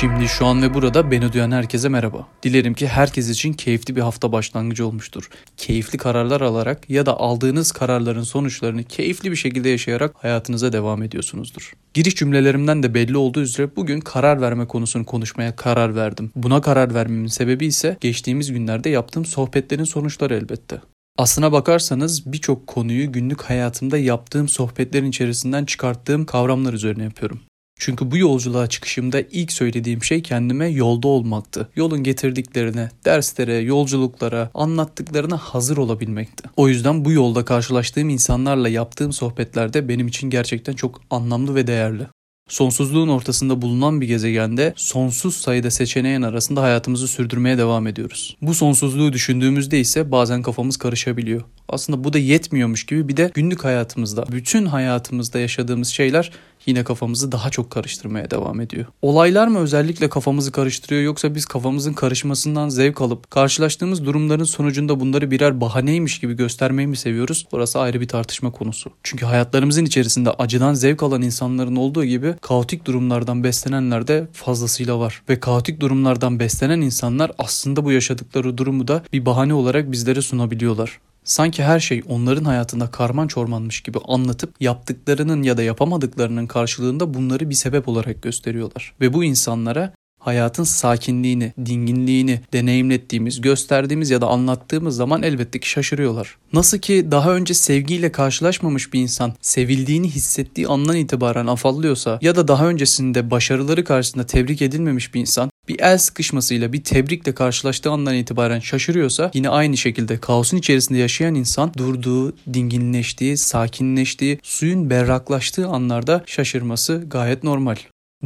Şimdi şu an ve burada beni duyan herkese merhaba. Dilerim ki herkes için keyifli bir hafta başlangıcı olmuştur. Keyifli kararlar alarak ya da aldığınız kararların sonuçlarını keyifli bir şekilde yaşayarak hayatınıza devam ediyorsunuzdur. Giriş cümlelerimden de belli olduğu üzere bugün karar verme konusunu konuşmaya karar verdim. Buna karar vermemin sebebi ise geçtiğimiz günlerde yaptığım sohbetlerin sonuçları elbette. Aslına bakarsanız birçok konuyu günlük hayatımda yaptığım sohbetlerin içerisinden çıkarttığım kavramlar üzerine yapıyorum. Çünkü bu yolculuğa çıkışımda ilk söylediğim şey kendime yolda olmaktı. Yolun getirdiklerine, derslere, yolculuklara, anlattıklarına hazır olabilmekti. O yüzden bu yolda karşılaştığım insanlarla yaptığım sohbetlerde benim için gerçekten çok anlamlı ve değerli. Sonsuzluğun ortasında bulunan bir gezegende sonsuz sayıda seçeneğin arasında hayatımızı sürdürmeye devam ediyoruz. Bu sonsuzluğu düşündüğümüzde ise bazen kafamız karışabiliyor. Aslında bu da yetmiyormuş gibi bir de günlük hayatımızda, bütün hayatımızda yaşadığımız şeyler yine kafamızı daha çok karıştırmaya devam ediyor. Olaylar mı özellikle kafamızı karıştırıyor yoksa biz kafamızın karışmasından zevk alıp karşılaştığımız durumların sonucunda bunları birer bahaneymiş gibi göstermeyi mi seviyoruz? Burası ayrı bir tartışma konusu. Çünkü hayatlarımızın içerisinde acıdan zevk alan insanların olduğu gibi kaotik durumlardan beslenenler de fazlasıyla var. Ve kaotik durumlardan beslenen insanlar aslında bu yaşadıkları durumu da bir bahane olarak bizlere sunabiliyorlar. Sanki her şey onların hayatında karman çormanmış gibi anlatıp yaptıklarının ya da yapamadıklarının karşılığında bunları bir sebep olarak gösteriyorlar. Ve bu insanlara hayatın sakinliğini, dinginliğini deneyimlettiğimiz, gösterdiğimiz ya da anlattığımız zaman elbette ki şaşırıyorlar. Nasıl ki daha önce sevgiyle karşılaşmamış bir insan sevildiğini hissettiği andan itibaren afallıyorsa ya da daha öncesinde başarıları karşısında tebrik edilmemiş bir insan bir el sıkışmasıyla bir tebrikle karşılaştığı andan itibaren şaşırıyorsa yine aynı şekilde kaosun içerisinde yaşayan insan durduğu, dinginleştiği, sakinleştiği, suyun berraklaştığı anlarda şaşırması gayet normal.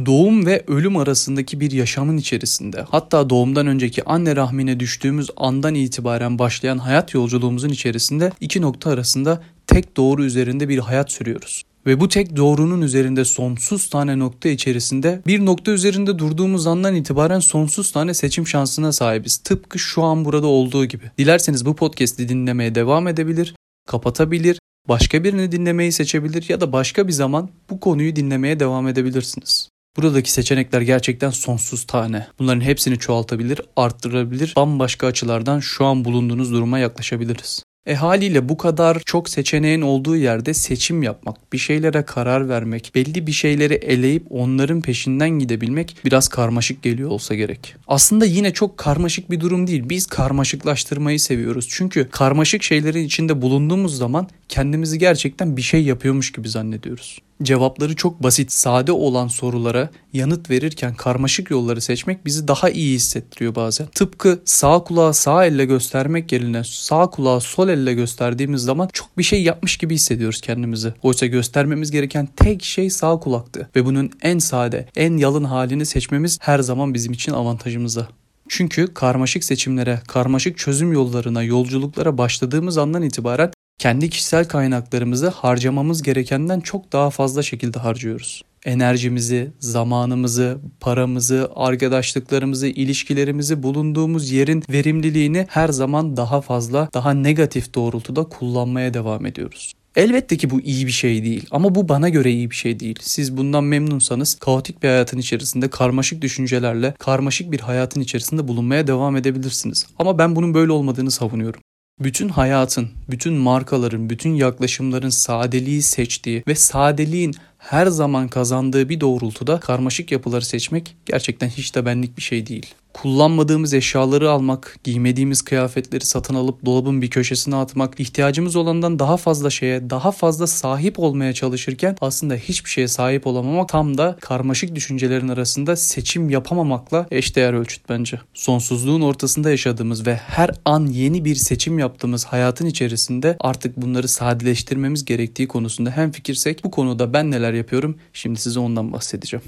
Doğum ve ölüm arasındaki bir yaşamın içerisinde hatta doğumdan önceki anne rahmine düştüğümüz andan itibaren başlayan hayat yolculuğumuzun içerisinde iki nokta arasında tek doğru üzerinde bir hayat sürüyoruz. Ve bu tek doğrunun üzerinde sonsuz tane nokta içerisinde bir nokta üzerinde durduğumuz andan itibaren sonsuz tane seçim şansına sahibiz. Tıpkı şu an burada olduğu gibi. Dilerseniz bu podcast'i dinlemeye devam edebilir, kapatabilir, başka birini dinlemeyi seçebilir ya da başka bir zaman bu konuyu dinlemeye devam edebilirsiniz. Buradaki seçenekler gerçekten sonsuz tane. Bunların hepsini çoğaltabilir, arttırabilir, bambaşka açılardan şu an bulunduğunuz duruma yaklaşabiliriz. E haliyle bu kadar çok seçeneğin olduğu yerde seçim yapmak, bir şeylere karar vermek, belli bir şeyleri eleyip onların peşinden gidebilmek biraz karmaşık geliyor olsa gerek. Aslında yine çok karmaşık bir durum değil. Biz karmaşıklaştırmayı seviyoruz. Çünkü karmaşık şeylerin içinde bulunduğumuz zaman kendimizi gerçekten bir şey yapıyormuş gibi zannediyoruz cevapları çok basit, sade olan sorulara yanıt verirken karmaşık yolları seçmek bizi daha iyi hissettiriyor bazen. Tıpkı sağ kulağı sağ elle göstermek yerine sağ kulağı sol elle gösterdiğimiz zaman çok bir şey yapmış gibi hissediyoruz kendimizi. Oysa göstermemiz gereken tek şey sağ kulaktı ve bunun en sade, en yalın halini seçmemiz her zaman bizim için avantajımıza. Çünkü karmaşık seçimlere, karmaşık çözüm yollarına, yolculuklara başladığımız andan itibaren kendi kişisel kaynaklarımızı harcamamız gerekenden çok daha fazla şekilde harcıyoruz. Enerjimizi, zamanımızı, paramızı, arkadaşlıklarımızı, ilişkilerimizi bulunduğumuz yerin verimliliğini her zaman daha fazla, daha negatif doğrultuda kullanmaya devam ediyoruz. Elbette ki bu iyi bir şey değil ama bu bana göre iyi bir şey değil. Siz bundan memnunsanız kaotik bir hayatın içerisinde karmaşık düşüncelerle karmaşık bir hayatın içerisinde bulunmaya devam edebilirsiniz. Ama ben bunun böyle olmadığını savunuyorum bütün hayatın, bütün markaların, bütün yaklaşımların sadeliği seçtiği ve sadeliğin her zaman kazandığı bir doğrultuda karmaşık yapıları seçmek gerçekten hiç de benlik bir şey değil kullanmadığımız eşyaları almak, giymediğimiz kıyafetleri satın alıp dolabın bir köşesine atmak, ihtiyacımız olandan daha fazla şeye, daha fazla sahip olmaya çalışırken aslında hiçbir şeye sahip olamamak tam da karmaşık düşüncelerin arasında seçim yapamamakla eşdeğer ölçüt bence. Sonsuzluğun ortasında yaşadığımız ve her an yeni bir seçim yaptığımız hayatın içerisinde artık bunları sadeleştirmemiz gerektiği konusunda hem fikirsek bu konuda ben neler yapıyorum şimdi size ondan bahsedeceğim.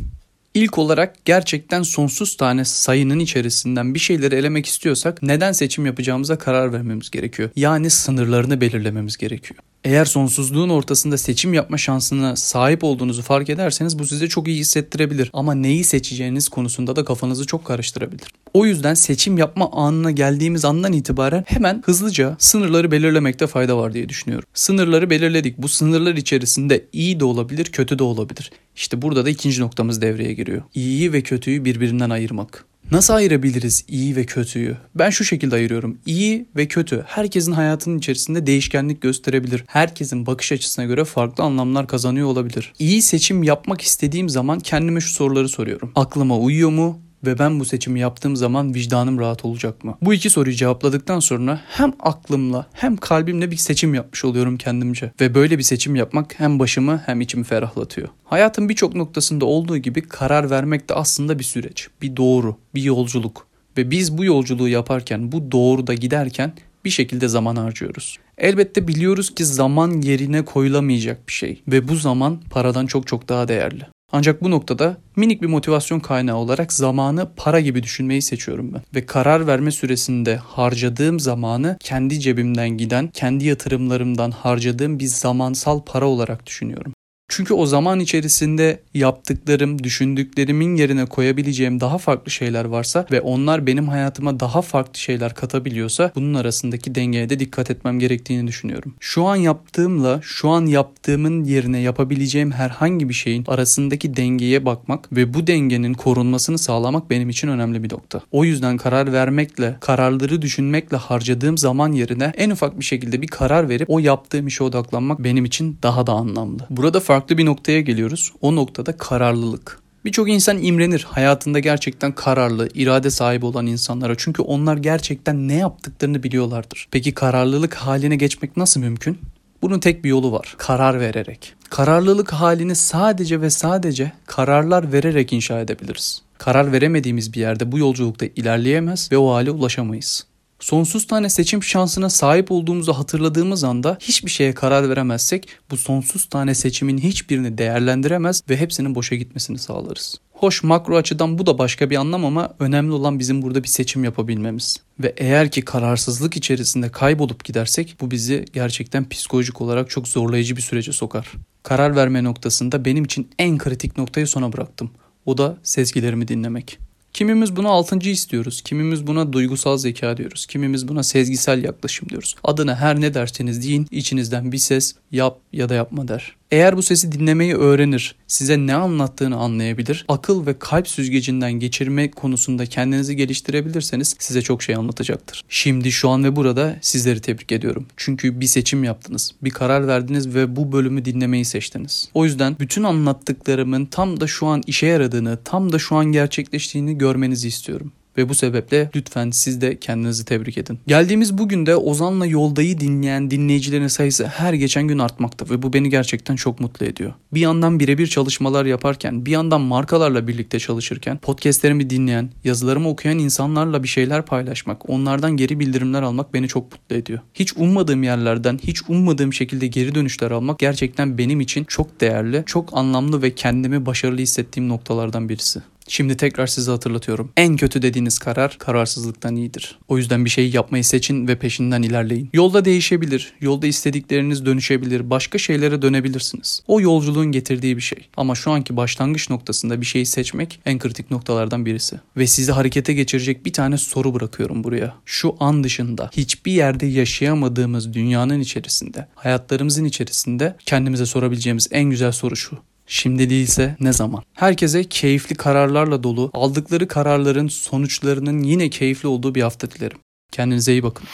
İlk olarak gerçekten sonsuz tane sayının içerisinden bir şeyleri elemek istiyorsak neden seçim yapacağımıza karar vermemiz gerekiyor. Yani sınırlarını belirlememiz gerekiyor. Eğer sonsuzluğun ortasında seçim yapma şansına sahip olduğunuzu fark ederseniz bu size çok iyi hissettirebilir. Ama neyi seçeceğiniz konusunda da kafanızı çok karıştırabilir. O yüzden seçim yapma anına geldiğimiz andan itibaren hemen hızlıca sınırları belirlemekte fayda var diye düşünüyorum. Sınırları belirledik. Bu sınırlar içerisinde iyi de olabilir, kötü de olabilir. İşte burada da ikinci noktamız devreye giriyor. İyiyi ve kötüyü birbirinden ayırmak. Nasıl ayırabiliriz iyi ve kötüyü? Ben şu şekilde ayırıyorum. İyi ve kötü herkesin hayatının içerisinde değişkenlik gösterebilir. Herkesin bakış açısına göre farklı anlamlar kazanıyor olabilir. İyi seçim yapmak istediğim zaman kendime şu soruları soruyorum. Aklıma uyuyor mu? Ve ben bu seçimi yaptığım zaman vicdanım rahat olacak mı? Bu iki soruyu cevapladıktan sonra hem aklımla hem kalbimle bir seçim yapmış oluyorum kendimce. Ve böyle bir seçim yapmak hem başımı hem içimi ferahlatıyor. Hayatın birçok noktasında olduğu gibi karar vermek de aslında bir süreç, bir doğru, bir yolculuk. Ve biz bu yolculuğu yaparken, bu doğruda giderken bir şekilde zaman harcıyoruz. Elbette biliyoruz ki zaman yerine koyulamayacak bir şey ve bu zaman paradan çok çok daha değerli. Ancak bu noktada minik bir motivasyon kaynağı olarak zamanı para gibi düşünmeyi seçiyorum ben. Ve karar verme süresinde harcadığım zamanı kendi cebimden giden, kendi yatırımlarımdan harcadığım bir zamansal para olarak düşünüyorum. Çünkü o zaman içerisinde yaptıklarım, düşündüklerimin yerine koyabileceğim daha farklı şeyler varsa ve onlar benim hayatıma daha farklı şeyler katabiliyorsa bunun arasındaki dengeye de dikkat etmem gerektiğini düşünüyorum. Şu an yaptığımla şu an yaptığımın yerine yapabileceğim herhangi bir şeyin arasındaki dengeye bakmak ve bu dengenin korunmasını sağlamak benim için önemli bir nokta. O yüzden karar vermekle, kararları düşünmekle harcadığım zaman yerine en ufak bir şekilde bir karar verip o yaptığım işe odaklanmak benim için daha da anlamlı. Burada farklı bir noktaya geliyoruz. O noktada kararlılık. Birçok insan imrenir hayatında gerçekten kararlı, irade sahibi olan insanlara. Çünkü onlar gerçekten ne yaptıklarını biliyorlardır. Peki kararlılık haline geçmek nasıl mümkün? Bunun tek bir yolu var. Karar vererek. Kararlılık halini sadece ve sadece kararlar vererek inşa edebiliriz. Karar veremediğimiz bir yerde bu yolculukta ilerleyemez ve o hale ulaşamayız sonsuz tane seçim şansına sahip olduğumuzu hatırladığımız anda hiçbir şeye karar veremezsek bu sonsuz tane seçimin hiçbirini değerlendiremez ve hepsinin boşa gitmesini sağlarız. Hoş makro açıdan bu da başka bir anlam ama önemli olan bizim burada bir seçim yapabilmemiz. Ve eğer ki kararsızlık içerisinde kaybolup gidersek bu bizi gerçekten psikolojik olarak çok zorlayıcı bir sürece sokar. Karar verme noktasında benim için en kritik noktayı sona bıraktım. O da sezgilerimi dinlemek. Kimimiz buna altıncı istiyoruz. Kimimiz buna duygusal zeka diyoruz. Kimimiz buna sezgisel yaklaşım diyoruz. Adına her ne derseniz deyin içinizden bir ses yap ya da yapma der. Eğer bu sesi dinlemeyi öğrenir, size ne anlattığını anlayabilir, akıl ve kalp süzgecinden geçirme konusunda kendinizi geliştirebilirseniz size çok şey anlatacaktır. Şimdi şu an ve burada sizleri tebrik ediyorum. Çünkü bir seçim yaptınız, bir karar verdiniz ve bu bölümü dinlemeyi seçtiniz. O yüzden bütün anlattıklarımın tam da şu an işe yaradığını, tam da şu an gerçekleştiğini görmenizi istiyorum. Ve bu sebeple lütfen siz de kendinizi tebrik edin. Geldiğimiz bugün de Ozan'la Yolda'yı dinleyen dinleyicilerin sayısı her geçen gün artmakta ve bu beni gerçekten çok mutlu ediyor. Bir yandan birebir çalışmalar yaparken, bir yandan markalarla birlikte çalışırken, podcastlerimi dinleyen, yazılarımı okuyan insanlarla bir şeyler paylaşmak, onlardan geri bildirimler almak beni çok mutlu ediyor. Hiç ummadığım yerlerden, hiç ummadığım şekilde geri dönüşler almak gerçekten benim için çok değerli, çok anlamlı ve kendimi başarılı hissettiğim noktalardan birisi. Şimdi tekrar size hatırlatıyorum. En kötü dediğiniz karar kararsızlıktan iyidir. O yüzden bir şeyi yapmayı seçin ve peşinden ilerleyin. Yolda değişebilir, yolda istedikleriniz dönüşebilir, başka şeylere dönebilirsiniz. O yolculuğun getirdiği bir şey. Ama şu anki başlangıç noktasında bir şeyi seçmek en kritik noktalardan birisi. Ve sizi harekete geçirecek bir tane soru bırakıyorum buraya. Şu an dışında hiçbir yerde yaşayamadığımız dünyanın içerisinde, hayatlarımızın içerisinde kendimize sorabileceğimiz en güzel soru şu. Şimdi değilse ne zaman? Herkese keyifli kararlarla dolu, aldıkları kararların sonuçlarının yine keyifli olduğu bir hafta dilerim. Kendinize iyi bakın.